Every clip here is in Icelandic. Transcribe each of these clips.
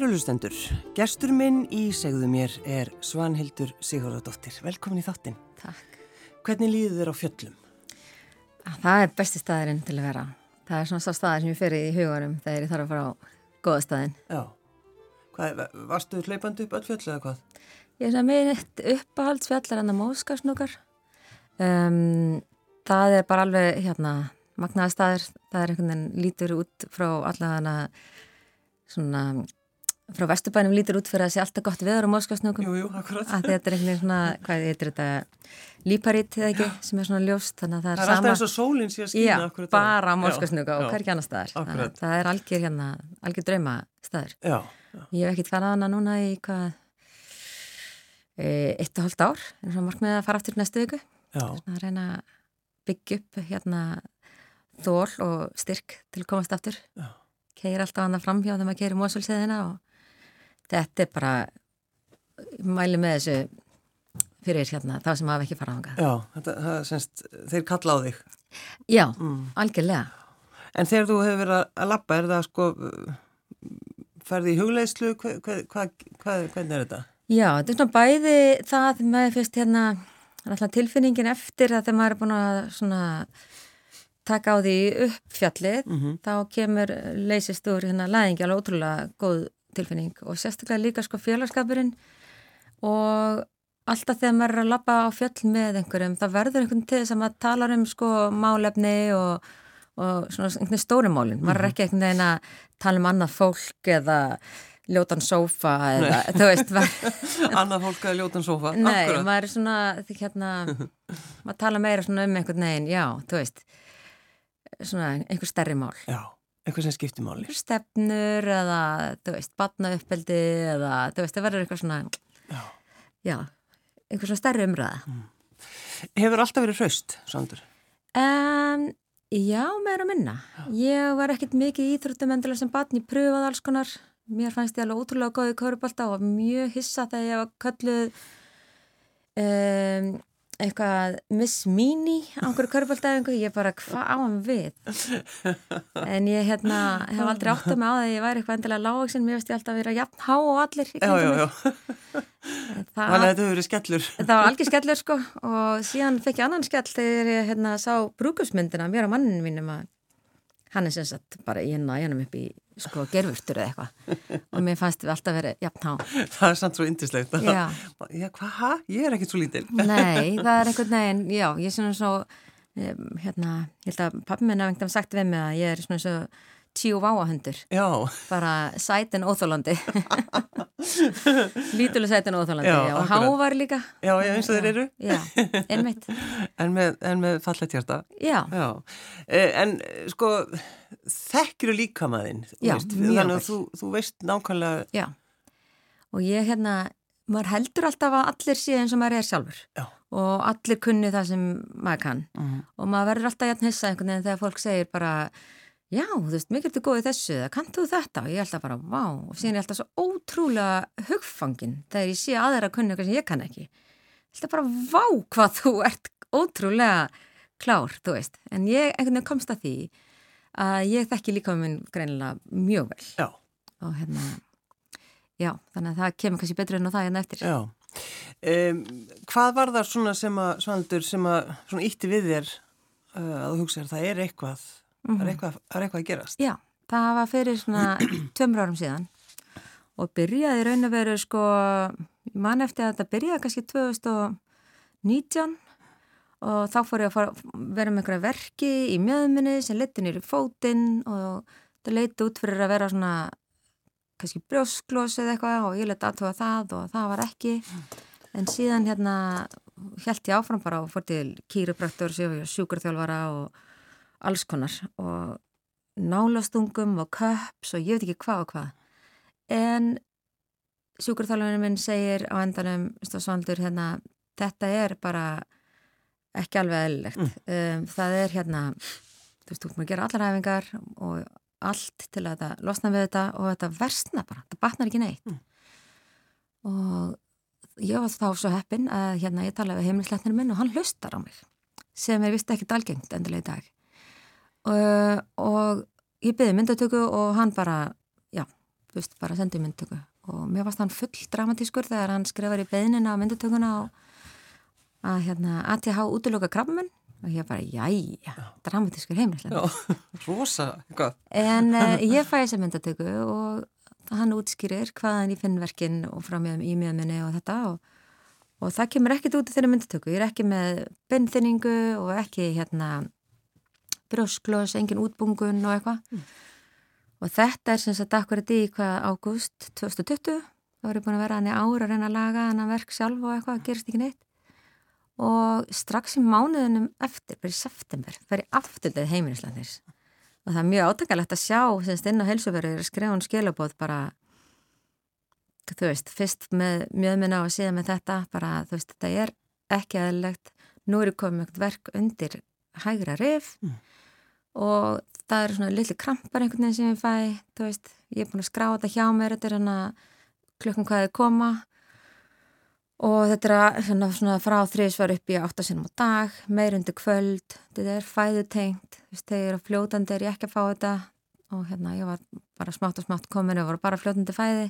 Kærulustendur, gestur minn í segðu mér er Svanhildur Sigurðardóttir. Velkomin í þáttinn. Takk. Hvernig líður þér á fjöllum? Það er besti staðurinn til að vera. Það er svona sá staðar sem ég fer í hugarum þegar ég þarf að fara á goða staðin. Já. Hvað, varstu hlaupandi upp öll fjöll eða hvað? Ég er svona með uppáhaldsfjallar en að móskarsnúkar. Um, það er bara alveg hérna magnaða staður. Það er einhvern veginn lítur út frá allavega svona frá Vesturbænum lítur út fyrir að það sé alltaf gott viður á móskarsnúkum. Jú, jú, akkurat. Að þetta er einhvern veginn svona, hvað heitir þetta, líparít eða ekki, sem er svona ljóst, þannig að það er, það er sama. alltaf eins og sólinn sé að skýna Já, bara á móskarsnúka og já. hver ekki annar staðar. Akkurat. að Það er algjör hérna, algjör drauma staður. Já, já. Ég hef ekkert farað hana núna í hvað, e, eitt og hálft ár, en svo markmið að fara aftur næstu viku. já. Svona að reyna að byggja upp hérna þól og styrk til að komast aftur. Já. Keir alltaf hana framhjá þegar maður keirir mósulseðina og þetta er bara, mæli með þessu fyrir hérna, þá sem hafa ekki farað hanga. Já, þetta, það semst, þeir kalla á þig. Já, Mm. algjörlega. En þegar þú hefur verið að lappa, er það sko, ferði í hugleislu, hvað, hvað, hvað, hvernig er þetta? Já, þetta er svona bæði það með fyrst hérna, tilfinningin eftir að þegar maður er búin að svona taka á því upp fjallið, Mm þá kemur leysist úr hérna læðingi alveg ótrúlega góð tilfinning og sérstaklega líka sko félagskapurinn og alltaf þegar maður er að labba á fjöll með einhverjum, það verður einhvern til þess að maður talar um sko málefni og, og svona einhvern stóri málin, maður er ekki einhvern veginn að tala um annað fólk eða ljótan sófa eða, þú veist, Annað fólk að ljóta en sofa. nei, akkurat. maður er svona, hérna, maður tala meira svona um einhvern veginn, já, þú veist, svona einhver stærri mál Já, eitthvað sem skiptir máli. stefnur eða, þú veist, batnauppeldi eða, þú veist, það verður eitthvað svona, Já. já, einhver svona stærri umræða. Hefur alltaf verið hraust, Sandur? Um, já, meira að minna. Ég var ekkert mikið íþróttum endilega sem batn, ég pröfaði alls konar. Mér fannst ég alveg ótrúlega góð í kaurubálta og var mjög hissa þegar ég var kölluð um, eitthvað Miss Mini á einhverju kaurubáltaðingu. Ég bara, hvað á hann við? En ég hérna, hef aldrei átt að mig á það að ég væri eitthvað endilega lágvöksin. Mér veist ég alltaf að vera jafn há og allir. Já, já, já. Það, var algjör skellur sko og síðan fekk ég annan skell þegar ég hérna, sá brúkusmyndina mér og manninu mínum að hann er sem sagt bara í henn að hennum upp í sko gerfurtur eða eitthvað og mér fannst við alltaf verið jafn há. Það er samt svo indislegt. Já. Já, hvað? Ég er ekkert svo lítil. Nei, það er einhvern veginn, já, ég er svona svo, hérna, ég held að pappi minn hafði einhvern veginn sagt við mig að ég er svona svo tíu váahundur, Já, bara sætin óþólandi. Lítuleg sætin óþólandi, Já, og hávar líka. já, já, eins og þeir eru. Já, einmitt. En með, en með fallet hjarta. Já, Já. Eh, En eh, sko, þekkir líka maðinn. Þannig að þú, þú veist nákvæmlega, Já, og ég hérna, maður heldur alltaf að allir sé eins og maður er sjálfur Já. og allir kunni það sem maður kann Mhm. og maður verður alltaf jætn hissa einhvern veginn þegar fólk segir bara já, þú veist, mikið ertu góð í þessu eða kannt þú þetta? Og ég er alltaf bara, vá og síðan er ég alltaf svo ótrúlega hugfangin þegar ég sé aðeira að kunni eitthvað sem ég kann ekki. Alltaf bara, vá hvað þú ert ótrúlega klár, þú veist. En ég einhvern veginn komst að því að ég þekki líka minn greinilega mjög vel. Já, og hérna já, þannig að það kemur kannski betur enn á það hérna eftir. Já. Um, hvað var það svona sem að, Svandur, sem að svona ítti við þér uh, að þú hugsaðir, það er eitthvað, það, er eitthvað það er eitthvað að gerast? Já, það var fyrir svona tveimur árum síðan og byrjaði raun að veru sko, ég man eftir að þetta byrjaði kannski 2019 og þá fór ég að fara, vera með einhverja verki í mjöðminni sem leti nýri fótinn og það leiti út fyrir að vera svona kannski brjósklós eða eitthvað og ég leti aðtóða það og það var ekki en síðan hérna held ég áfram bara og fór til kýrupræktur, sjúkurþjálfara og alls konar og nálastungum og köps og ég veit ekki hvað og hvað. En sjúkurþjálfarinn minn segir á endanum Svandur hérna þetta er bara ekki alveg eðlilegt. Um, það er hérna þú veist, þú að gera allar æfingar og allt til að þetta losna við þetta og þetta versna bara, þetta batnar ekki neitt. Og ég var þá svo heppin að hérna ég talaði við heimilisleitnir minn og hann hlustar á mig sem er vist ekkit algengt endilega í dag og, og ég byrði myndatöku og hann bara, já, veist, bara sendið myndtöku og mér varst hann full dramatískur þegar hann skrifar í beðnina á myndtökuna að hérna ATH útlöka krabmenn og ég bara, jæja, dramatískur heimilislega. Já, rosa, eitthvað. En uh, ég fæ þessa myndatöku og hann útskýrir hvaðan ég finn verkinn og frá mjög í mjögminni og þetta og, og það kemur ekkit út í þeirra myndatöku. Ég er ekki með beinþyningu og ekki hérna brjósklós, engin útbungun og eitthvað. Mm. Og þetta er sem sagt akkurat í hvað ágúst 2020, þá er ég búin að vera hann í ára að reyna að laga hann að verk sjálf og eitthvað, gerist ekki neitt. Og strax í mánuðunum eftir, bara í september, fer ég afturlega heimilislandis. Og það er mjög átakalegt að sjá, semst inn á helsuverður, skrifa hún skilabóð bara, þú veist, fyrst með mjöðminna og síðan með þetta, bara, þú veist, þetta er ekki aðlegt. Nú er ég komið mjög verk undir hægra rif mm. Og það eru svona litli krampar einhvern veginn sem ég fæ, þú veist, ég er búin að skrá þetta hjá mér, þetta er hérna klukkan hvað er koma. Og þetta er svona, svona frá þriðsvar upp í áttasunum á dag, meirundi kvöld, þetta er fæðutengt, þegar fljótandi er ég ekki að fá þetta. Og hérna ég var bara smátt og smátt komin og var bara fljótandi fæði.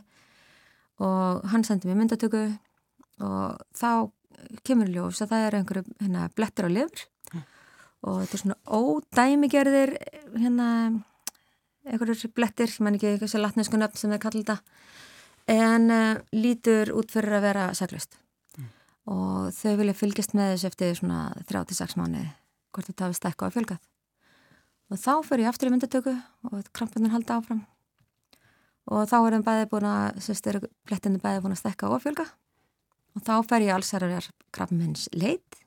Og hann sendi mér myndatöku og þá kemur ljós að það er einhverju hérna, blettur á lifur og þetta er svona ódæmigerðir hérna einhverjur blettir, ég menn ekki eitthvað sem latnesku nöfn sem þeir kalla þetta en uh, lítur út fyrir að vera saglust mm. og þau vilja fylgjast með þessu eftir svona 36 mánu hvort þetta hafi stekka á fjölgat og þá fyrir ég aftur í myndatöku og krampunum halda áfram. Og þá er þeim bæði búin að sérstu blettinu bæði búin að stekka á fjölga. Og þá fer ég alls að krampumins leit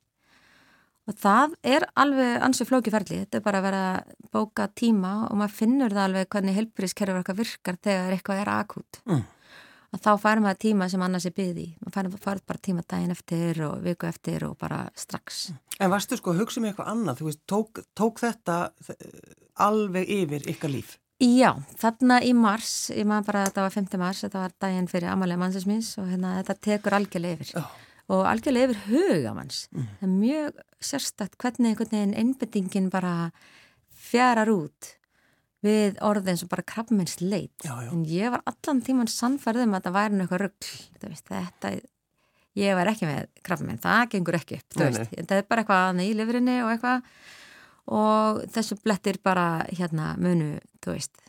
Og það er alveg ansið flókiferðli, þetta er bara að vera að bóka tíma og maður finnur það alveg hvernig helbriðskerfi virkar þegar eitthvað er akut. Mm. Og þá fær maður tíma sem annars er byggði. Maður fær bara tíma daginn eftir og viku eftir og bara strax. En varstu sko að hugsa um eitthvað annað? Þú veist, tók, tók þetta alveg yfir ykkar líf? Já, þarna í mars, ég maður bara að þetta var 5. mars, þetta var daginn fyrir amalega mannsins og hérna þetta tekur algjörlega yfir. Oh og algjörlega yfir hugamanns mm. það er mjög sérstakt hvernig einhvern veginn einbindingin bara fjarar út við orðin sem bara krabbminns leit. Já, já. en ég var allan tíman sannfærið um að það væri eitthvað ruggl þetta, ég var ekki með krabbminn það gengur ekki upp það er bara eitthvað í lifurinni og eitthvað. Og þessu blettir bara hérna munu, þú veist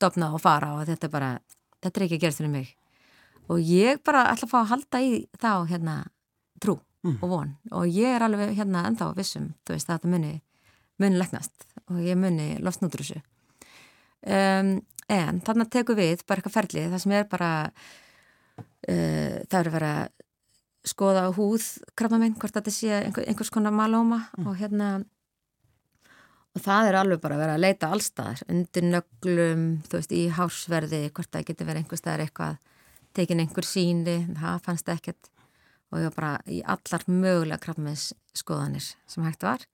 dopna og fara og þetta er bara þetta er ekki að gerast fyrir mig og ég bara ætla að fá að halda í þá hérna trú mm. og von og ég er alveg hérna ennþá vissum þú veist þetta muni, muni leknast og ég muni losnútur þessu um, en þannig að teku við bara eitthvað ferli það sem er bara uh, það eru verið að skoða á húð krabba minn hvort þetta sé einhver, einhvers konar malóma mm. og hérna og það er alveg bara að vera að leita allstaðar undir nöglum, þú veist, í hásverði hvort það getur verið einhver staðar eitthvað tekin einhver síni, það fannst ekkert. Og ég var bara í allar mögulega krabbmeins skoðanir sem hægt var.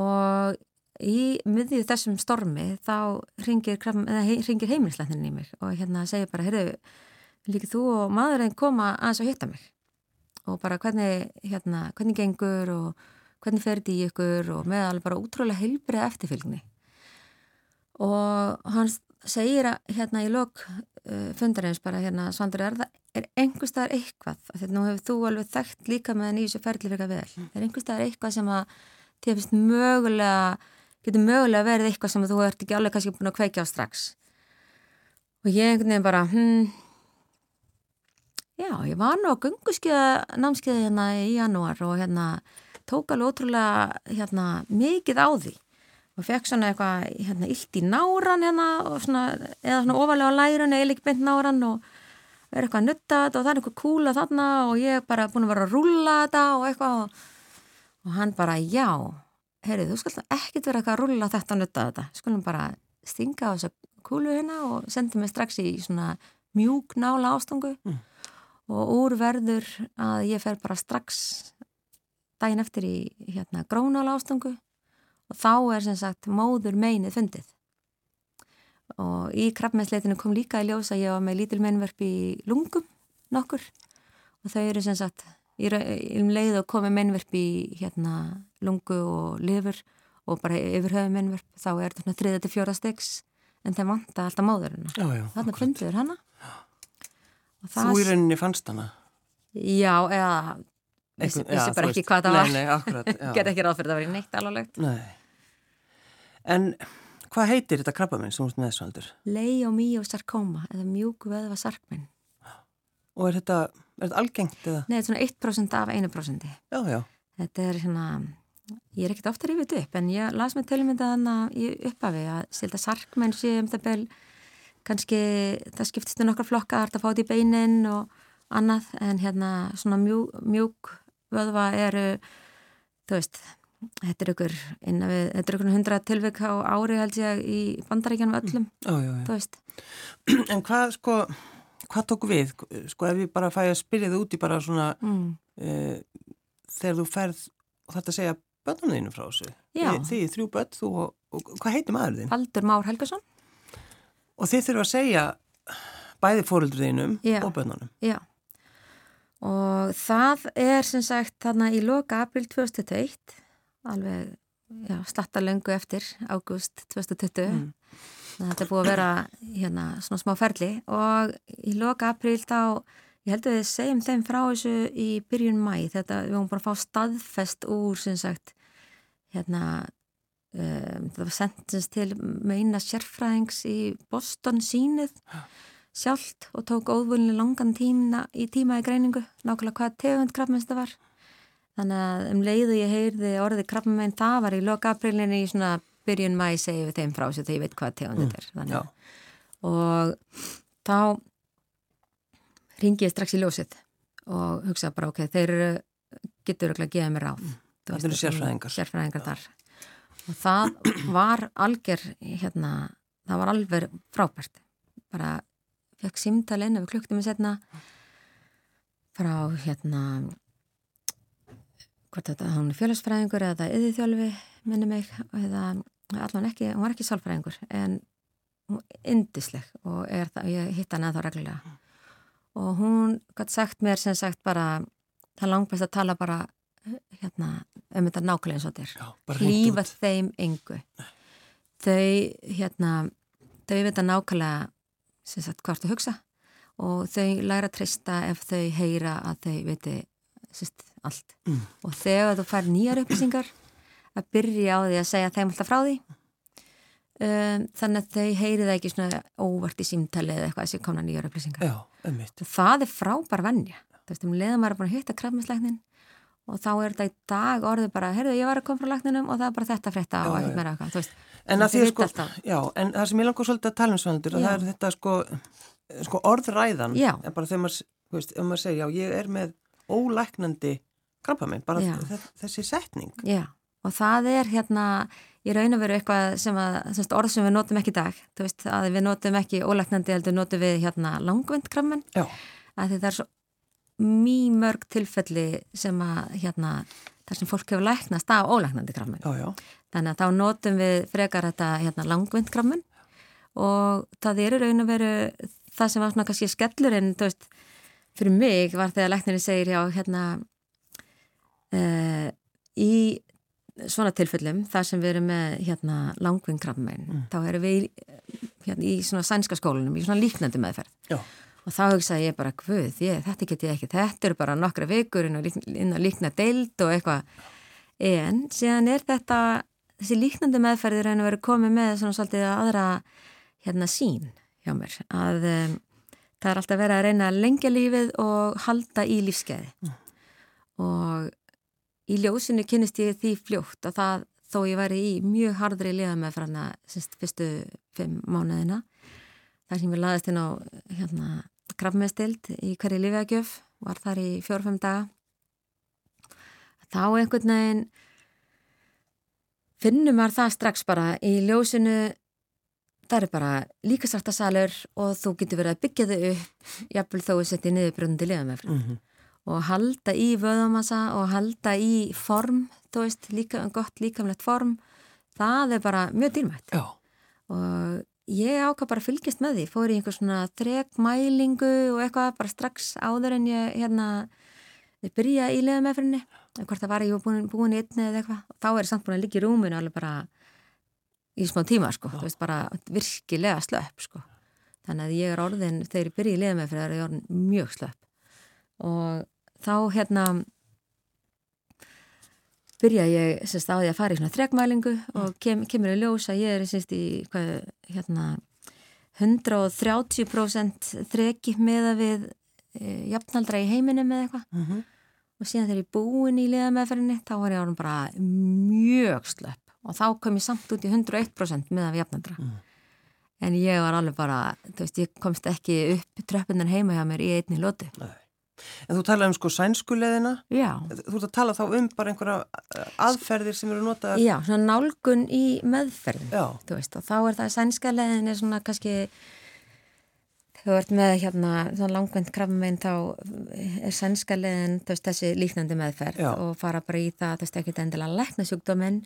Og í miðið þessum stormi þá ringir, ringir heimilisleitnin í mig og hérna segir bara, heyrðu, líka þú og maðurinn koma aðeins að hitta mig? Og bara hvernig, hérna, hvernig gengur og hvernig fer þetta í ykkur? Og með alveg bara útrúlega heilbrið eftirfylgni. Og hans segir að hérna í lok fundarins bara hérna Svandur er er einhverstaðar eitthvað? Þegar nú hefur þú alveg þekkt líka með nýjus og ferðlir eitthvað vel. Mm. er einhverstaðar eitthvað sem að þið finnst mögulega getur mögulega verið eitthvað sem þú ert ekki alveg kannski búin að kveikja á strax? Og ég einhvern veginn bara hm, já ég var nú að gunguskiða námskiða hérna í janúar og hérna tók alveg ótrúlega hérna mikið á því og fekk svona eitthvað hérna, illt í náran hérna, svona, eða svona ofalega á lærun eða ekki beint náran og er eitthvað að nutta þetta og það er eitthvað kúla þarna og ég er bara búin að vera að rulla þetta og eitthvað og, og hann bara já, heyrðu þú skal ekkert vera eitthvað að rulla þetta og nutta þetta. Skulum bara stinga á þessa kúlu hérna og sendi mig strax í svona mjúk nála ástangu. Mm. og úr verður að ég fer bara strax daginn eftir í hérna grónála ástangu og þá er sem sagt móður meinið fundið og í krabbmeinsleitinu kom líka í ljós að ég var með lítil meinverf í lungum nokkur og þau eru sem sagt í um leið og komið meinverf í hérna lungu og lifur og bara yfir höfu meinverf þá er þetta þriða til fjóra stegs en þeim vanta alltaf já. þannig funduður hana Þú í rauninni fannst hana? já, eða vissi, Einhvern- vissi já, bara ekki veist. hvað það var Nei, nei, akkurat. gerði ekki ráð fyrir það var í neitt alvarlegt Nei. En hvað heitir þetta krabba minn sem þú ert með þessu aldur? leiomíosarkóma eða mjúk veðva sarkminn Og er þetta, er þetta algengt eða? Nei, þetta er svona 1% af 1%. Já, já. Þetta er svona, ég er ekkert ofta rífið þetta upp, en ég las með tilmynda þannig í upphafi að stilta sarkmenn sé um það bel, kannski það skiptist um nokkar flokka, það að fá þetta í beinin og annað, en hérna svona mjúk, mjúk vöðva eru, þú veist, þetta er ykkur, innan við, þetta er ykkur hundra tilvik á ári held ég í bandaríkjanum öllum, Já, já, já. þú veist. En hvað, sko, hvað tók við? Sko, ef ég bara fæ að spyrja þið út í bara svona, Mm. e, þegar þú ferð og þetta segja börnunum þínu frá þessu. Já. Þið, þið þrjú börn, þú og, og hvað heitir maður þín? Baldur Már Helgason? Og þið þurfa að segja bæði Já. og börnunum. Já, og það er sem sagt þarna í loka april 2021, alveg já, slatta löngu eftir, ágúst 2020, Mm. þetta er búið að vera hérna svona smá ferli. Og í loka april þá, ég held að við segjum þeim frá þessu í byrjun mæ, þetta við höfum bara að fá staðfest úr sem sagt hérna um, það var sendins til meina sérfræðings í Boston sínið sjálft og tók óðvölinni langan tíma í tíma í greiningu, nákvæmlega hvað tegund krabbmeins það var. Þannig að um leiðu ég heyrði orðið krabbmein það var í loka aprílinni í svona byrjun mæ segjum við þeim frá þessu þegar ég veit hvað tegund þetta er. Já. að- og þá ringi ég strax í ljósið og hugsa bara ok, þeir getur ekki að gefa mér ráð. Þú Þetta eru sérfræðingar. Sérfræðingar þar. Og það var algjör, hérna, það var alveg frábært. Bara fekk símtali inn ef við klukktum í setna frá hérna hvort þetta, hún er félagsfræðingur eða það er yðið minni mig eða allan ekki, hún var ekki sálfræðingur en hún er indisleg og er það, ég hitt hana þá reglulega. Og hún gætt sagt mér sem sagt bara það langbæst að tala bara hérna, um þetta nákvæmlega eins og hlýfa út. þeim engu. Þau hérna þau vita nákvæmlega sem sagt hvort þau hugsa. Og þau læra að treysta ef þau heyra að þau sérst, allt. Mm. og þegar þú fær nýjar upplýsingar að byrja á því að segja þeim alltaf frá því. Um, þannig að þau heyri það ekki svona óvart í símtali eða eitthvað sem komna nýjar upplýsingar. Já, það er frábær vennja þú veist, um leiðum maður er búin að hitta krafminslæknin og þá er þetta í dag orðið bara heyrðu, ég var að koma frá lækninum og það er bara þetta frétta Já, og ekkert meira eitthvað, þú veist. En að að sko, já, en það sem ég langar svolítið að tala um svandur, Já. það er þetta sko, sko orðræðan, en bara þegar maður, veist, maður segir, já, ég er með ólæknandi krampa minn, bara Já. þe- þessi setning. Já, og það er hérna í raun og veru eitthvað sem að semst, orð sem við notum ekki í dag, þú veist að við notum ekki ólæknandi heldur notum við hérna langvind krammen, Já, að því það er svo mjög mörg tilfelli sem að hérna þar sem fólk hefur læknast af ólæknandi já, þannig að þá notum við frekar þetta hérna langvind krammen og það er í raun og veru það sem var svona kannski skellurinn þú veist, fyrir mig var þegar læknirinn segir já hérna uh, í svona tilfellum þar sem við erum með hérna langvinn krabmein þá erum við hérna, í svona sænska skólanum í svona líknandi meðferð. Já, og þá hugsaði ég bara, ég, þetta get ég ekki. Þetta eru bara nokkra vikur inn, að líkna deild og eitthvað. En síðan er þetta þessi líknandi meðferðir en að vera komið með svona svolítið aðra hérna sín hjá mér. Að um, það er alltaf verið að reyna að lengja lífið og halda í lífskeiði og í ljósinu kynist ég því fljótt að það þó ég væri í mjög hardri liða með frá hana fyrstu fimm mánuðina þar sem ég laðist inn á hérna krabbmestild í hverju lífjagjöf var þar í fjórfem daga. Þá einhvern veginn finnum maður það strax bara í ljósinu það er bara líkastartasalur og þú getur verið að byggja þau upp jafnvel þó að setja niðurbröndi liða með mhm, og halda í vöðamassa og halda í form, þú veist, líka, gott líkamlegt form, það er bara mjög dýrmætt. Já, og ég ákvað bara að fylgjast með því, fór í einhver svona trekmælingu og eitthvað bara strax áður en ég hérna ég byrja í liða meðfyrinni hvort það var ég búin, búin í einni eða eitthvað, þá er ég samt búin að líka í rúmunu alveg bara í smá tíma sko, þú veist bara virkilega slöpp sko. Þannig að ég er orðin, þegar ég byrja í liða með fyrir það er ég orðin mjög slöpp. Og þá hérna byrja ég sérst á því að fara í svona þregmælingu og kem, kemur í ljós að ég er sérst í hvað, hérna 130% þreki meða við e, jafnaldra í heiminum eða eitthvað Mm -hmm. og síðan þegar ég búin í liða meðferðinni þá var ég orðin bara mjög slöpp og þá kom ég samt út í 101% meða við jafnaldra Mm. en ég var alveg bara, þú veist, ég komst ekki upp tröppunar heima hjá mér í einni lóti Nei. En þú talaði um sko sænskuleðina. Já, Þú ert að tala þá um bara einhverja eh, aðferðir sem eru notaðar. já, svona nálgun í meðferðin Já. þú veist, og þá er það sænska leðin er svona kannski þú ert með hérna svona langvænt krafmein þá er sænska leðin þú veist, þessi líknandi meðferð Já. og fara bara í það, þú veist, ekki endilega lækna sjúkdóminn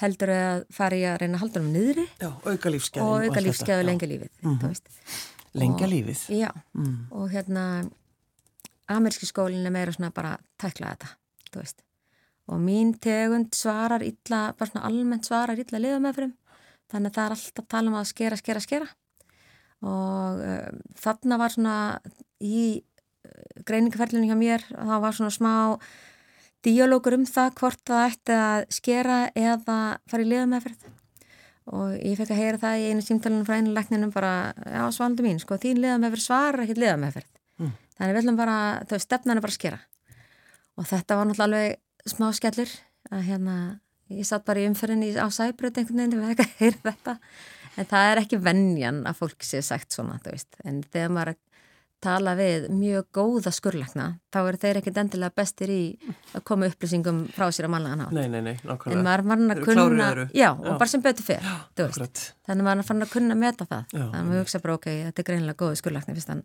heldur að fara í að reyna að halda um niðri Já, auka lífsgæði. og auka lífsgæðu lengja lífið þú veist. Lengja Og- lífið. Já, Mm. og hérna amerski skólinn er meira svona bara tækla þetta, þú veist. Og mín tegund svarar illa, bara svona almennt svarar illa liðameðfyrum, þannig að það er alltaf tala um að skera, skera, skera. Og uh, þarna var svona í uh, greiningaferlinu hjá mér, þá var svona smá díalógur um það hvort það ætti að skera eða fara í liðameðferð. Og ég fekk að heyra það í einu símtalunum frá einu lækninum bara, já, svaldi mín, sko, þín liðameðferð svarar ekkit liðameðferð. Mm. Þannig við ætlum bara, þau stefnan er bara að skera og þetta var náttúrulega alveg smá skellur að hérna ég satt bara í umferðinni á sæbröð einhvern veginn við ekki að heyra þetta en það er ekki vennjan að fólk sé sagt svona, þú veist, en þegar maður að tala við mjög góða skurlekna þá eru þeir ekkit endilega bestir í að koma upplýsingum frá sér að manlega ná Nei, nei, nei, nákvæmlega. en maður fann að kunna já, og Já. bara sem betur fer þú veist. Akkurat. þannig maður fann að kunna að meta það Já, þannig að maður hugsa bara ok, þetta er greinilega góðu skurlekni fyrst hann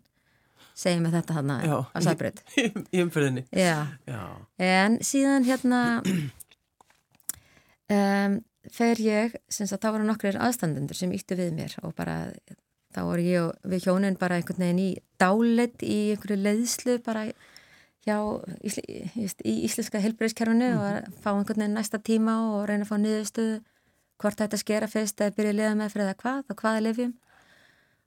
segir mig þetta hann á sæbröð Í, umfyrðinni. En síðan hérna um, fer ég, sem sagt, þá voru nokkrir aðstandendur sem íttu við mér og bara þá voru ég og við hjónin bara einhvern veginn í dálit í einhverju leiðslu bara hjá ísli, í íslenska helbriðskerfinu og að fá einhvern veginn næsta tíma og reyna að fá niðurstöðu hvort þetta skera fyrst eða byrja að liða með fyrir það hvað og hvaða lifjum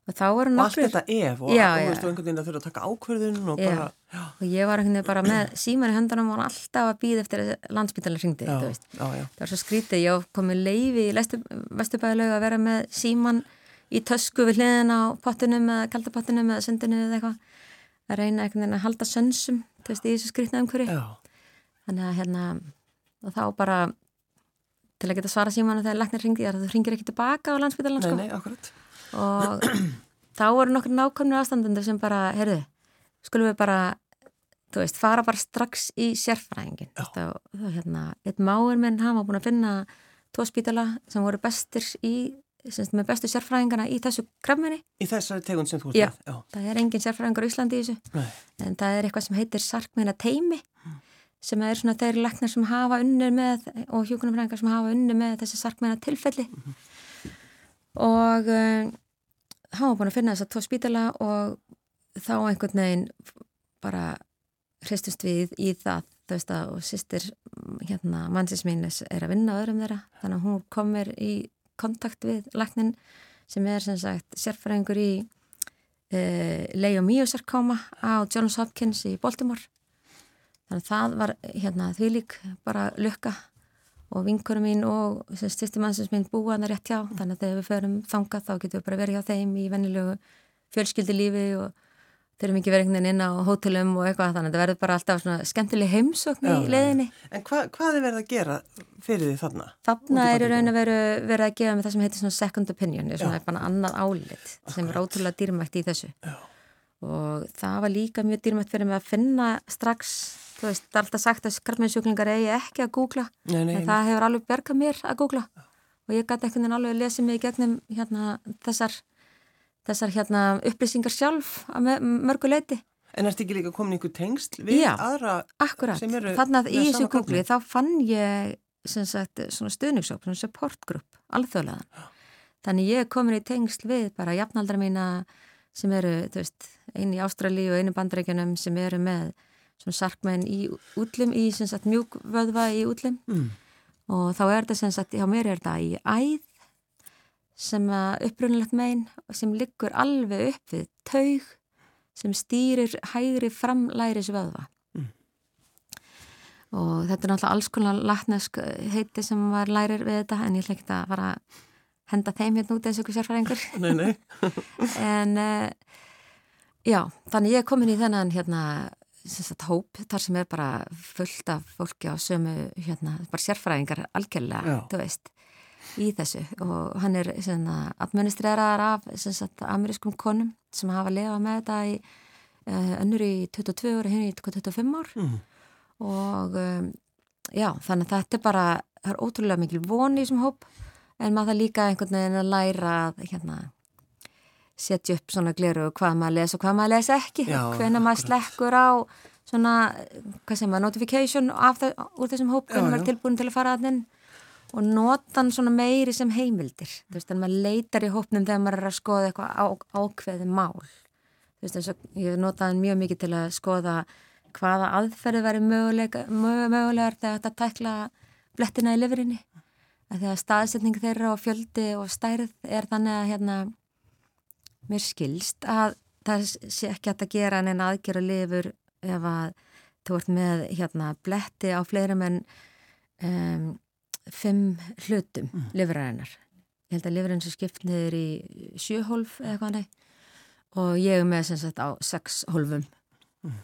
og þá voru Og allt þetta ef og, Já, og og einhvern veginn að þurfa að taka ákverðun og Já. bara, já, og ég var einhvern veginn bara með síman í höndunum og alltaf að býða eftir landsbytalar hringdi, Það var svo skrítið, ég komið leiði í Vesturbæðilegu að vera með síman í tösku við hliðin á pottunum eða kaldapottunum eða sundinu eða eitthvað. Að reyna einhvern veginn að halda sönsum þú veist, í þessu skrítna umhverju já, þannig að hérna og þá bara til að geta svara símanu þegar og þá voru nokkur nákvæmni aðstandendur sem bara, heyrðu, skulum við bara þú veist, fara bara strax í sérfræðingin og það hérna, eitt máur minn, hann var búin að finna tvo spítala sem voru bestir í, semst með bestu sérfræðingana í þessu krafminni, Í þessari tegund sem þú Já. já, það er engin sérfræðingar í Íslandi í þessu, nei, en það er eitthvað sem heitir sarkmeina teimi sem er svona þeir læknar sem hafa unnið með og hjúkunarfræðingar sem hafa unnið með þessi sarkmeina tilfelli og um, hann var búin að finna þess að tvo spítala og þá einhvern veginn bara hristust við í það. Þú veist að og sýstir hérna mannsins mín er að vinna öðrum þeirra. Þannig að hún komir í kontakt við læknin sem er sem sagt sérfræðingur í uh, leiomíosarkóma á Johns Hopkins í Baltimore. Þannig að það var hérna því lík bara lukka og vinkurum mín og styrstimannsins mín búaðna rétt hjá þannig að þegar við förum þangað þá getum við bara verið hjá þeim í vennilegu fjölskyldilífi og þurfum ekki verið einhvern veginn inn á hótelum og eitthvað þannig að það verður bara alltaf svona skemmtileg heimsókn Já, í já, leiðinni. En hva, hvað er verið að gera fyrir því þarna? Þarna er í raun að veru verið að gefa með það sem heitir svona second opinion, er svona bara annað álit sem er ótrúlega dýrmætt í þessu. Já. Og það var líka mjög dýrmætt fyrir mig að finna strax, þú veist, það er alltaf sagt að skarminsjúklingar eigi ekki að googla, Nei, nei, en það hefur alveg bergað mér að googla. Og ég gæti einhvern veginn alveg að lesa mig í gegnum hérna, þessar, þessar hérna, upplýsingar sjálf að mörgu leiti. En ertu ekki líka komin í einhver tengsl við Já. aðra Akkurat, sem eru þannig að í með þessu sama krafminn? þá fann ég sagt svona stuðningssóp, svona support group, alþjóðlegan. Þannig ég er komin í tengsl við bara jafnaldra mína sem eru, þú veist, einu í Ástrali og einu bandarækjunum sem eru með svona sarkmenn í útlim, í sem sagt mjúkvöðva í útlim Mm. og þá er þetta sem sagt, hjá mér er þetta í æð sem upprunalegt megin sem liggur alveg upp við taug sem stýrir hægri framlæris vöðva mm. og þetta er náttúrulega alls konar latnesk heiti sem var lærir við þetta en ég ekki að fara að henda þeim hérna út eins og eitthvað sérfæringur Nei, nei En uh, já, þannig ég er komin í þennan hérna sagt, hóp þar sem er bara fullt af fólki á sömu hérna, bara sérfæringar algjörlega, í þessu. Og hann er administreraðar af sagt, amerískum konum sem hafa lefað með þetta í uh, önnur í 22 ári, henni í 25 ár. Mm. og um, já, þannig að þetta er bara það er ótrúlega mikil von í þessum hóp en maður það líka einhvern veginn að læra að hérna setja upp svona gleru hvað maður les og hvað maður les ekki. Hvenna maður slekkur á svona, hvað sem maður, notification það, úr þessum hóp, hvernig maður er tilbúin til að fara að þinn og nota hann svona meiri sem heimildir. Þú veist, en maður leitar í hópnum þegar maður er að skoða eitthvað á, ákveði mál. Þú veist, eins og ég notaði hann mjög mikið til að skoða hvaða aðferði væri mögulega, mögulegar þegar þetta tækla blettina í lifurinni að að staðsetning þeirra og fjöldi og stærð er þannig að hérna mér skilst að það sé ekki að gera en aðgera lifur ef að þú ert með hérna bletti á fleirum en um, fimm hlutum mm. lifuræðinar. Ég held að lifurinn sem skipt niður í sjöhólf eða hvað nei og ég er með sem sagt á sex hólfum Mm.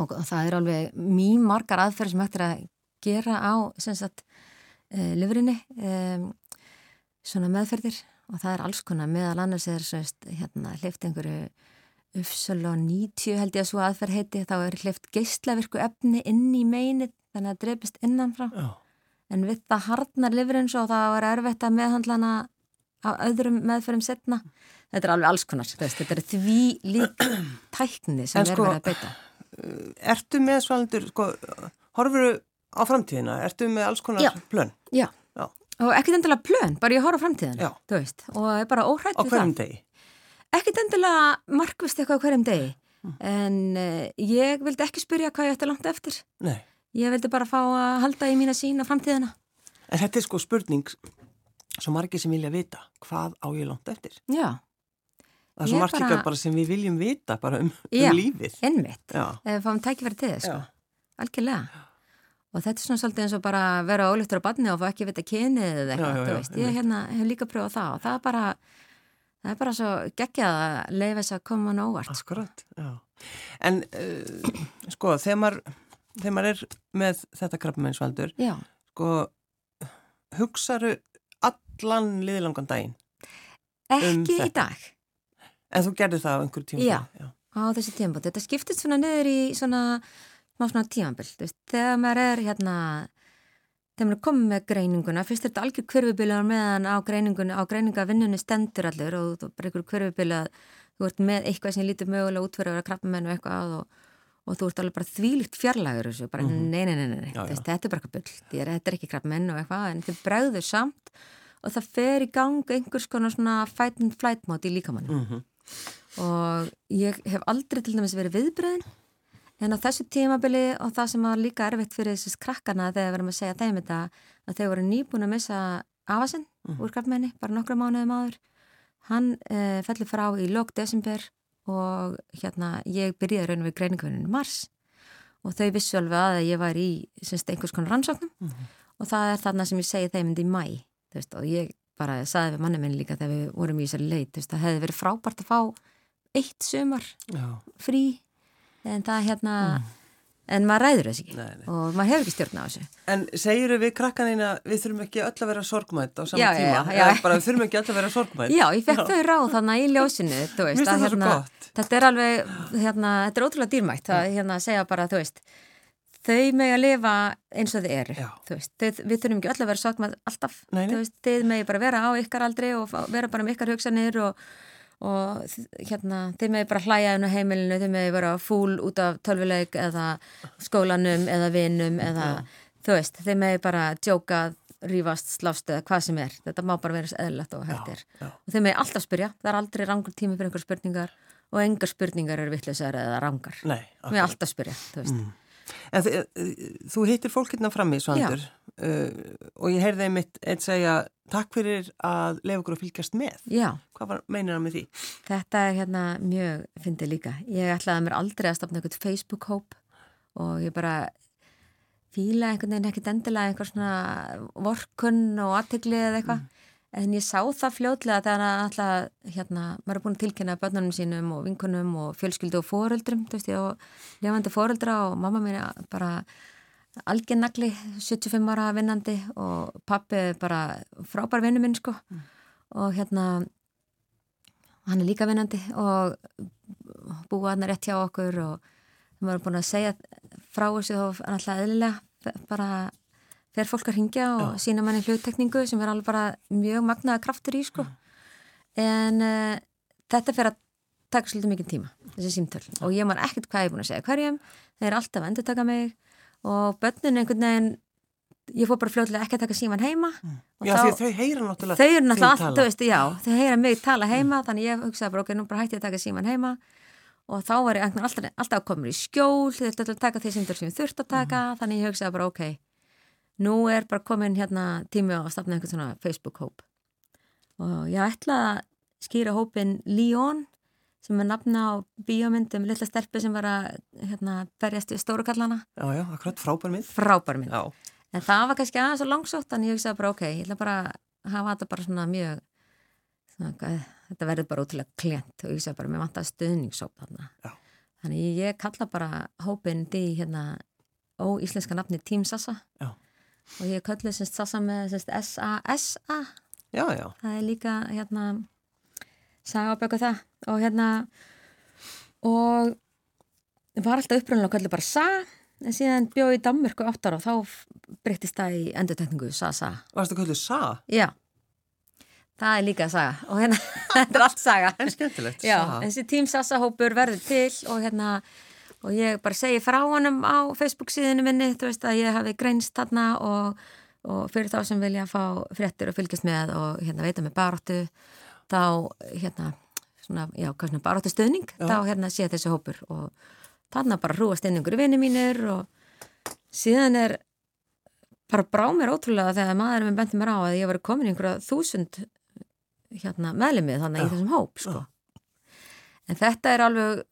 og, það er alveg mjög margar aðferð sem hægt er að gera á sem sagt uh, lifurinni um, svona meðferðir og það er alls konar meðal annars er semst hérna hlift einhverju Ufsala 90 held ég að svo aðferð heiti. Þá er hlift geyslavirku efni inn í meinið þannig að það dreipist innanfrá. Já, en við það harnar lifurinn svo þá er erfitt að meðhandlana á öðrum meðferðum setna þetta er alveg alls konar, þetta er því lík tækni sem En er sko- verið að beita. ertu með svalendur, sko, horfuru á framtíðina, ertu með alls konar Já. plön Já, Já. Og ekkert endilega plön, bara ég horf á framtíðan og er bara óhrætt á við það hverjum degi? ekkert endilega markvist eitthvað á hverjum degi Mm. en uh, ég vildi ekki spyrja hvað ég ætti langt eftir Nei, ég vildi bara fá að halda í mína sín á framtíðina en þetta er sko spurning svo margir sem vilja vita hvað á ég langt eftir. Já, Það er svo margt líka bara- sem við viljum vita bara um, Já. um lífið. ennmitt Já, ef við fáum tækifæri til þess, sko. algjörlega og þetta er svona svolítið eins og bara vera ólíktur á badni og fá ekki vita kynið eða Já, já, eitthvað, já, þú veist, ég hérna hef líka pröfað það og það er bara það er bara svo geggjað að leifa þess að koma sko. akkurat, já. En uh, sko, þegar maður, þegar maður er með þetta krabbamennsvaldur, Já, sko, hugsaðu allan liðlangan daginn. ekki Um í þetta. dag En þú gerði það á einhverjum tíma. Já. á þessi tímabóti. Þetta skiptist svona niður í svona, smá svona veist. Þegar maður er hérna, þegar maður er komið með greininguna, fyrst er þetta algjör hverfibilaðar meðan á greiningunni, á greiningavinnunni stendur allir og þú bara einhver hverfibilað, þú ert með eitthvað sem lítur mögulega út fyrir að vera krabbamenn og eitthvað og, og þú ert alveg bara þvílíkt fjarlægur þessu, bara Mhm. nei, nei, nei, nei, nei. Já, veist, já. þetta er bara eitthvað Þér- þetta er ekki krabbamenn og eitthvað, en þið bregður samt og það fer í gang einhvers konar svona fight and flight móti í líkamann Mm og ég hef aldrei til dæmis verið viðbröðin en á þessu tímabili og það sem var líka erfitt fyrir þessis krakkana þegar við erum að segja þeim þetta að þau voru nýbúin að missa afasinn Mhm. úr krabbmenni, bara nokkra mánuðum áður hann uh, fellur frá í lók desember og hérna ég byrjaði raun við greininguvinnin í mars og þau vissu alveg að ég var í semst, einhvers konar rannsóknum Mhm. og það er þarna sem ég segi þeim í mæ veist, og ég bara saði við manni minn líka þegar við vorum í þessari leit það hefði verið frábært að fá eitt sumar Já, frí en það hérna en maður ræður þess ekki Mm. nei, nei. og maður hefur ekki stjórn á þessu En segiru við krakkanina, við þurfum ekki öll að vera sorgmætt á sama Já, tíma? já, já. Bara við þurfum ekki öll að vera sorgmætt? Já, ég fekk þau ráð þannig í ljósinu veist, að hérna, þetta er alveg hérna, þetta er ótrúlega dýrmætt að hérna, segja bara, þú veist þau með að lifa eins og þið eru veist, þau, við þurfum ekki öll að vera sorgmætt alltaf, Nei, nei. þú veist, þið með bara vera á ykkar aldri og vera bara með ykkar hugsanir og, og hérna, þið með bara hlæja inn á heimilinu, þið með vera fúl út af tölvuleik eða skólanum eða vinum eða þú veist, þið með bara djóka rífast, slást eða hvað sem er. Þetta má bara vera eðlilegt og hægt já. og þið með alltaf spyrja, það er aldrei rangur tími fyrir einhver spurningar og engar spurningar eru vittlisar eða rangar. Nei, með alltaf spyrja, þú veist. Mm. En þú hittir fólk hérna frammi, Svandur, uh, og ég heyrði einmitt eitt segja takk fyrir að lefa okkur að fylgjast með. Já, Hvað var, meinir hann með því? þetta er hérna mjög fyndið líka. Ég ætlaði mér aldrei að stopna eitthvað Facebook-hóp og ég bara fíla einhvern veginn ekkert endilega einhver svona vorkun og aðtegli eða eitthvað. En ég sá það fljótlega þegar hann alltaf, hérna, maður er búin að tilkynna börnunum sínum og vinkunum og fjölskyldu og foreldrum, þú veist ég, og lefandi foreldra og mamma mín bara algjörnagli, 75 ára vinnandi og pappi er bara frábær vinnu minn, sko. Og hérna, hann er líka vinnandi og búið hann rétt hjá okkur og maður er búin að segja frá þessu og alltaf eðlilega bara fer fólk að ringja og Já. sína manni hluttekningu sem er alveg bara mjög magnaða kraftur í sko. En uh, þetta fer að taka svolítið mikið tíma, þessi símtöl. Og ég man ekkert hvað ég er búin að segja hverjum. Þeir eru alltaf að endur taka mig og börnin einhvern veginn ég fór bara fljóðlega ekki að taka síman heima. Og Já, þá- því þau heyra náttúrulega þau eru náttúrulega þig allt, tala. þú veist, já, þau heyra mig tala heima þannig ég hugsaði bara, ok, nú bara hætti ég að taka síman heima. Og þá var ég alltaf, alltaf mér í skjól, þau þurfti að taka því sem þau þurft að taka, Mhm. þannig ég hugsaði bara, ok nú er bara komin hérna tími á að stafna einhvern svona Facebook-hóp og ég ætla að skýra hópin Leon sem er nafna á bíómyndum litla stelpu sem var að hérna, berjast við stórukallana, Já, já, akkurat frábær mynd. frábær mynd Já, En það var kannski aðeins og langsótt, þannig ég hugsaði bara, ok, ég ætla bara að hafa þetta bara svona mjög, svona, þetta verður bara útilega klient og ég hugsaði bara, mér vantar stuðningssóp þarna. Já. Þannig ég kalla bara hópinn því hérna óíslenska nafni Team Sassa Já. og ég kalli semst Sassa með S-A-S-A, já, já. það er líka hérna saga á böku það og hérna og var alltaf upprunnulega kalli bara Sa en síðan bjóð í Danmörku áttar og þá breyttist það í endurtekningu Sa-Sa. Varstu kallið Sa? Já, það er líka saga og hérna, þetta er allt saga. En skemmtilegt, Já, Sa. þessi Team Sassa hópur verður til og hérna og ég bara segi frá honum á Facebook síðinu minni, þú veist að ég hafi greinst þarna og, og fyrir þá sem vilja fá fréttir og fylgjast með og hérna veita með baróttu þá hérna svona, já, hvað svona baróttu stöðning þá hérna sé þessi hópur og þarna bara hrúast inn yngur vinni mínir og síðan er bara brá mér ótrúlega þegar maður minn benti mér á að ég var komin í einhverja þúsund hérna meðlimið þannig Já. í þessum hóp sko. en þetta er alveg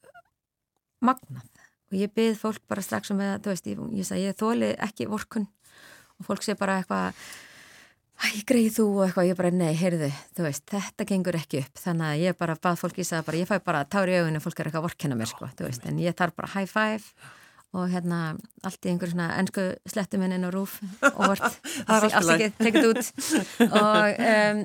magnað og ég byrð fólk bara strax um að, þú veist, ég, ég sagði, ég þóli ekki vorkun og fólk sé bara eitthvað Æ, greið þú og eitthvað, ég bara, nei, heyrðu, þú veist, þetta gengur ekki upp, þannig að ég bara bað fólk í það bara, ég fæ bara tári í augunni, fólk er eitthvað að vorkenna mér, sko, þú veist, en ég þarf bara high five og hérna, allt í einhver svona ennsku slettum inn á rúf og er allt afsakið, tekið út. Og um,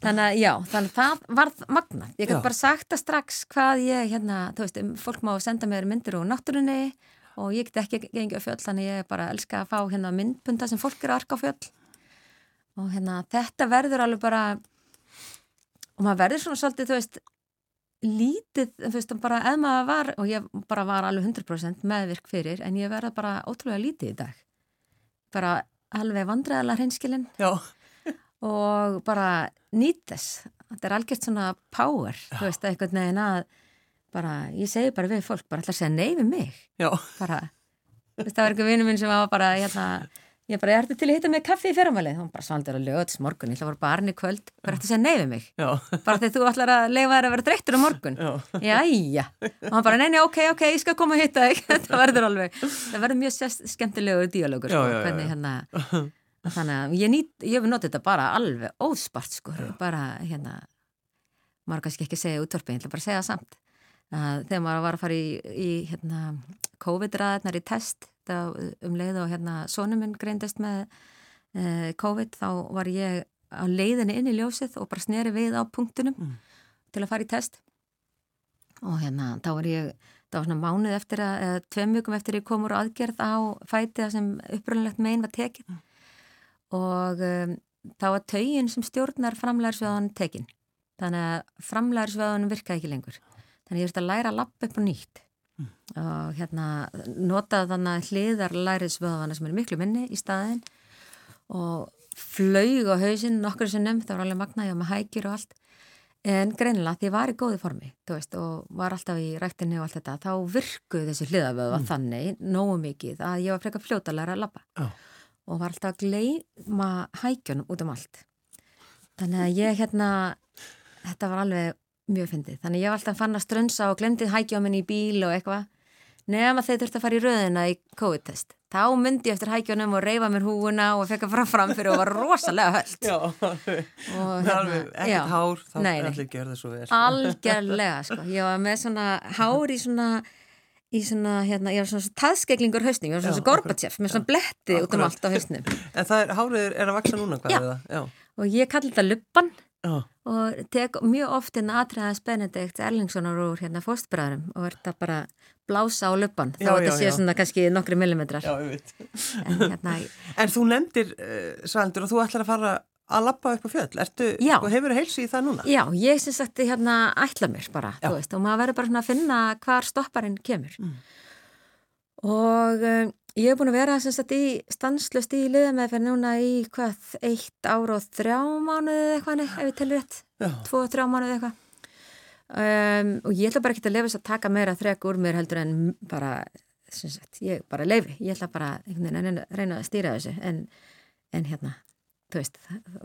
þannig að, já, þannig að það varð magnað, ég gæti bara sagt það strax hvað ég, hérna, þú veist, um, fólk má senda mér myndir úr náttúrunni og ég get ekki gengið á fjöll, þannig ég bara elska að fá hérna myndpunda sem fólk er að arka á fjöll og hérna þetta verður alveg bara og maður verður svona svolítið þú veist lítið, þú veist, bara eða maður var og ég bara var alveg 100% meðvirk fyrir en ég verða bara ótrúlega lítið í dag. Bara alveg vandræðalega hreinskilin. Já, og bara nýt þess. Þetta er algjört svona power þú veist, eitthvað neginn að bara, ég segi bara við fólk, bara ætla að segja nei við mig. Já, bara, þú veist, það var einhver vinnu minn sem var bara, hérna, ég bara, ég ertu til að hitta með kaffi í fyrramælið, hún bara svaldur að lögðs morgun, ég ætla að bara í kvöld, hvað ertu að segja nei við mig? já, Bara þegar þú ætlar að leifa þér að vera dreittur á morgun. já. Jæja, og hann bara, nei, nei, ok, ok, ég skal koma að hitta þig, þetta verður alveg, það verður mjög skemmtilegur díalógur, sko, Já, já, hvernig hérna, þannig að ég nýtt, ég hef notið þetta bara alveg óspart, sko, bara, hérna, maður kannski ekki segja útvarpi, þegar maður var að fara í, í hérna, COVID-ræðnar í test, það um leið og hérna, sonum minn greindist með eh, COVID, þá var ég á leiðinni inn í ljósið og bara sneri við á punktunum Mm. til að fara í test. Og hérna, þá var ég það var svona mánuð eftir að, eða tveim mjögum eftir ég kom úr aðgerð á fæti það sem uppröðanlegt megin var tekið. Og um, þá var taugin sem stjórnar framlæðarsveðan tekin. Þannig að framlæðarsveðan virkaði ekki lengur. Þannig ég þurfti að læra að lappa upp á nýtt og hérna nota þannig að hliðar læriðsveðana sem er miklu minni í staðin og flaug á hausinn nokkur sinnum, það var alveg magna, ég var með hækir og allt En greinilega því var í góði formi veist, og var alltaf í ræktinni og allt þetta þá virkuð þessi hliðavöða mm. þannig nógu mikið að ég var frekar fljótalega að lappa oh. og var alltaf að gleima hækjunum út um allt. Þannig að ég hérna, þetta var alveg mjög fyndið. Þannig ég var alltaf fann að strönsa og glemdið hækja á minni í bíl og eitthvað nefn að þeir þurfti að fara í röðina í COVID-test. Þá myndi ég eftir hækjunum og reyfa mér húuna og fekk að fara framfyrir og var rosalega höllt. Já, hérna, alveg, ekkert hár, þá er allir gerðið svo vel. Sko. Algjörlega, sko. Ég var með svona hár í svona, í svona, hérna, ég var svona taðskeglingur hausning, ég var svona Gorbachev með svona bletti út um allt á hausnum. En það er, hárið er að vaksa núna, hvað Já. er það? Já, og ég kalli þetta luppan. Já. og tek mjög oft hérna aðtræðans Benedikt Erlingssonar úr hérna fóstbræðurum og verða bara blása á luppan þá þetta sé svona kannski nokkri millimetrar. Já, en, hérna, en þú nefndir, uh, Svaldur, og þú ætlar að fara að lappa upp á fjöll. Ertu, sko, hefur þú heilsi í það núna? Já, ég syns að hérna ætla mér bara veist, og maður verður bara að finna hvar stopparinn kemur. Mm. og um, ég hef búin að vera sagt, í stanslust í liðameðferð núna í hvað, eitt ár og þrjá mánuðið eitthvað, ef ég telur rétt. Tvo og þrjá mánuðið eitthvað. Um, og ég ætla bara ekki að lefa þess að taka meira þrek úr mér heldur en bara sagt, ég bara leifi, ég ætla bara að reyna að stýra þessu. En, en hérna, þú veist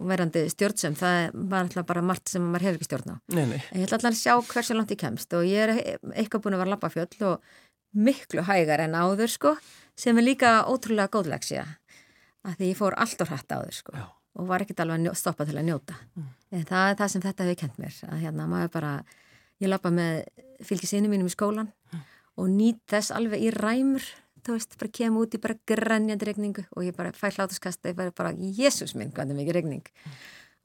verandi stjórnsum, það var alltaf bara margt sem maður hefur ekki stjórn á. Nei, nei. ég ætla alltaf að sjá hversu langt ég kemst og ég er eitthvað búin að vera að lappa fjöll og miklu hægar en áður sko sem er líka ótrúlega góðlegsja að því ég fór allt og hrætt áður sko Já. og var ekkert alveg að stoppa til að njóta mm. það er það sem þetta hefur kent mér að hérna maður bara ég lappa með fylgisinu mínum í skólan mm. og nýtt þess alveg í ræmur þú veist, bara kem út í bara grenjandi regningu og ég bara fæ hlátuskasta ég bara, bara jésús minn, hvað er mikið regning mm.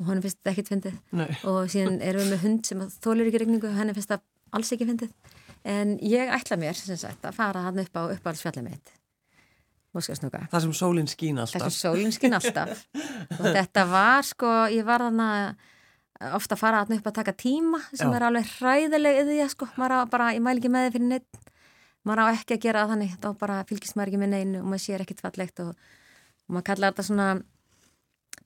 og hann finnst þetta ekkit fyndið og síðan erum við með hund sem þólir ekki regningu og hann finnst þetta alls ekki fyndið en ég ætla mér, sem sagt, að fara hann upp á uppáhaldsfjallið mitt Það sem sólinn skín alltaf Það sem sólinn skín alltaf. Og þetta var sko, ég var þannig að ofta fara að upp að taka tíma sem Já. er alveg hræðileg yfir því að sko, maður á bara, ég mæl ekki með þið fyrir neitt maður á ekki að gera þannig. Þá bara fylgist maður ekki með neinu og maður sér ekkit fallegt og, og maður kallar þetta svona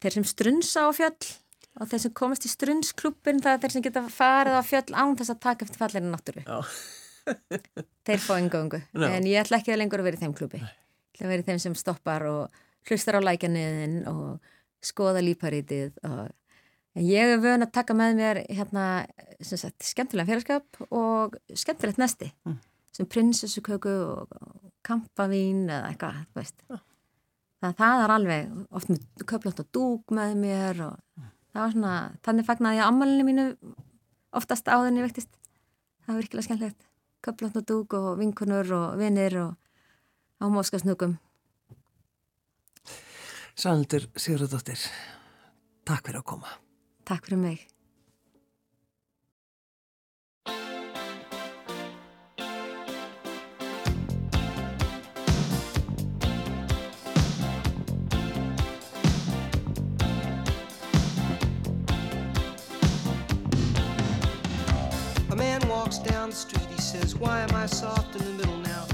þeir sem strunsa á fjöll og þeir sem komast í strunsklubbin það er þeir sem geta farið á fjöll án þess að taka eftir fallinu náttúru. Þeir fá engöngu no. en ég ætla ekki að lengur að vera í þeim klubbi. Ég ætla að vera í þeim sem stoppar og hlustar á lækjaniðin og skoða líparítið og En ég er vögn að taka með mér hérna, sagt, skemmtilega félagskap og skemmtilegt nesti mm. sem prinsessuköku og kampavín eða eitthvað, þú veist. Mm. Það, það er alveg oft með köflótt og dúk með mér og mm. það var svona, þannig fagnar ég ammalinu mínu oftast áðurinn ég vektist. Það var virkilega skemmtilegt. Köflótt og dúk og vinkunur og vinnir og ámóskasnugum. Sældur Sigurðardóttir, takk fyrir að koma. Takk fyrir mig. A man walks down the street, he says, Why am I soft in the middle now?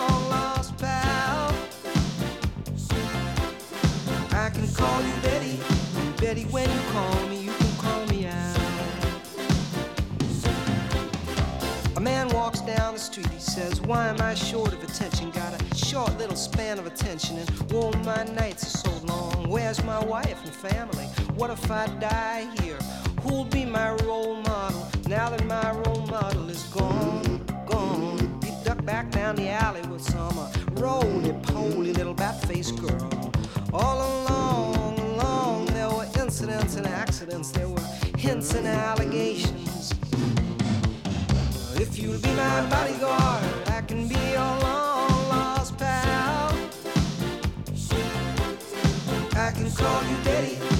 call you Betty. Betty, when you call me, you can call me out. A man walks down the street, he says, Why am I short of attention? Got a short little span of attention, and whoa, my nights are so long. Where's my wife and family? What if I die here? Who'll be my role model now that my role model is gone? Gone. He ducked back down the alley with some uh, roly poly little bat faced girl. All along, along, there were incidents and accidents, there were hints and allegations. If you'll be my bodyguard, I can be your long lost pal. I can call you Daddy,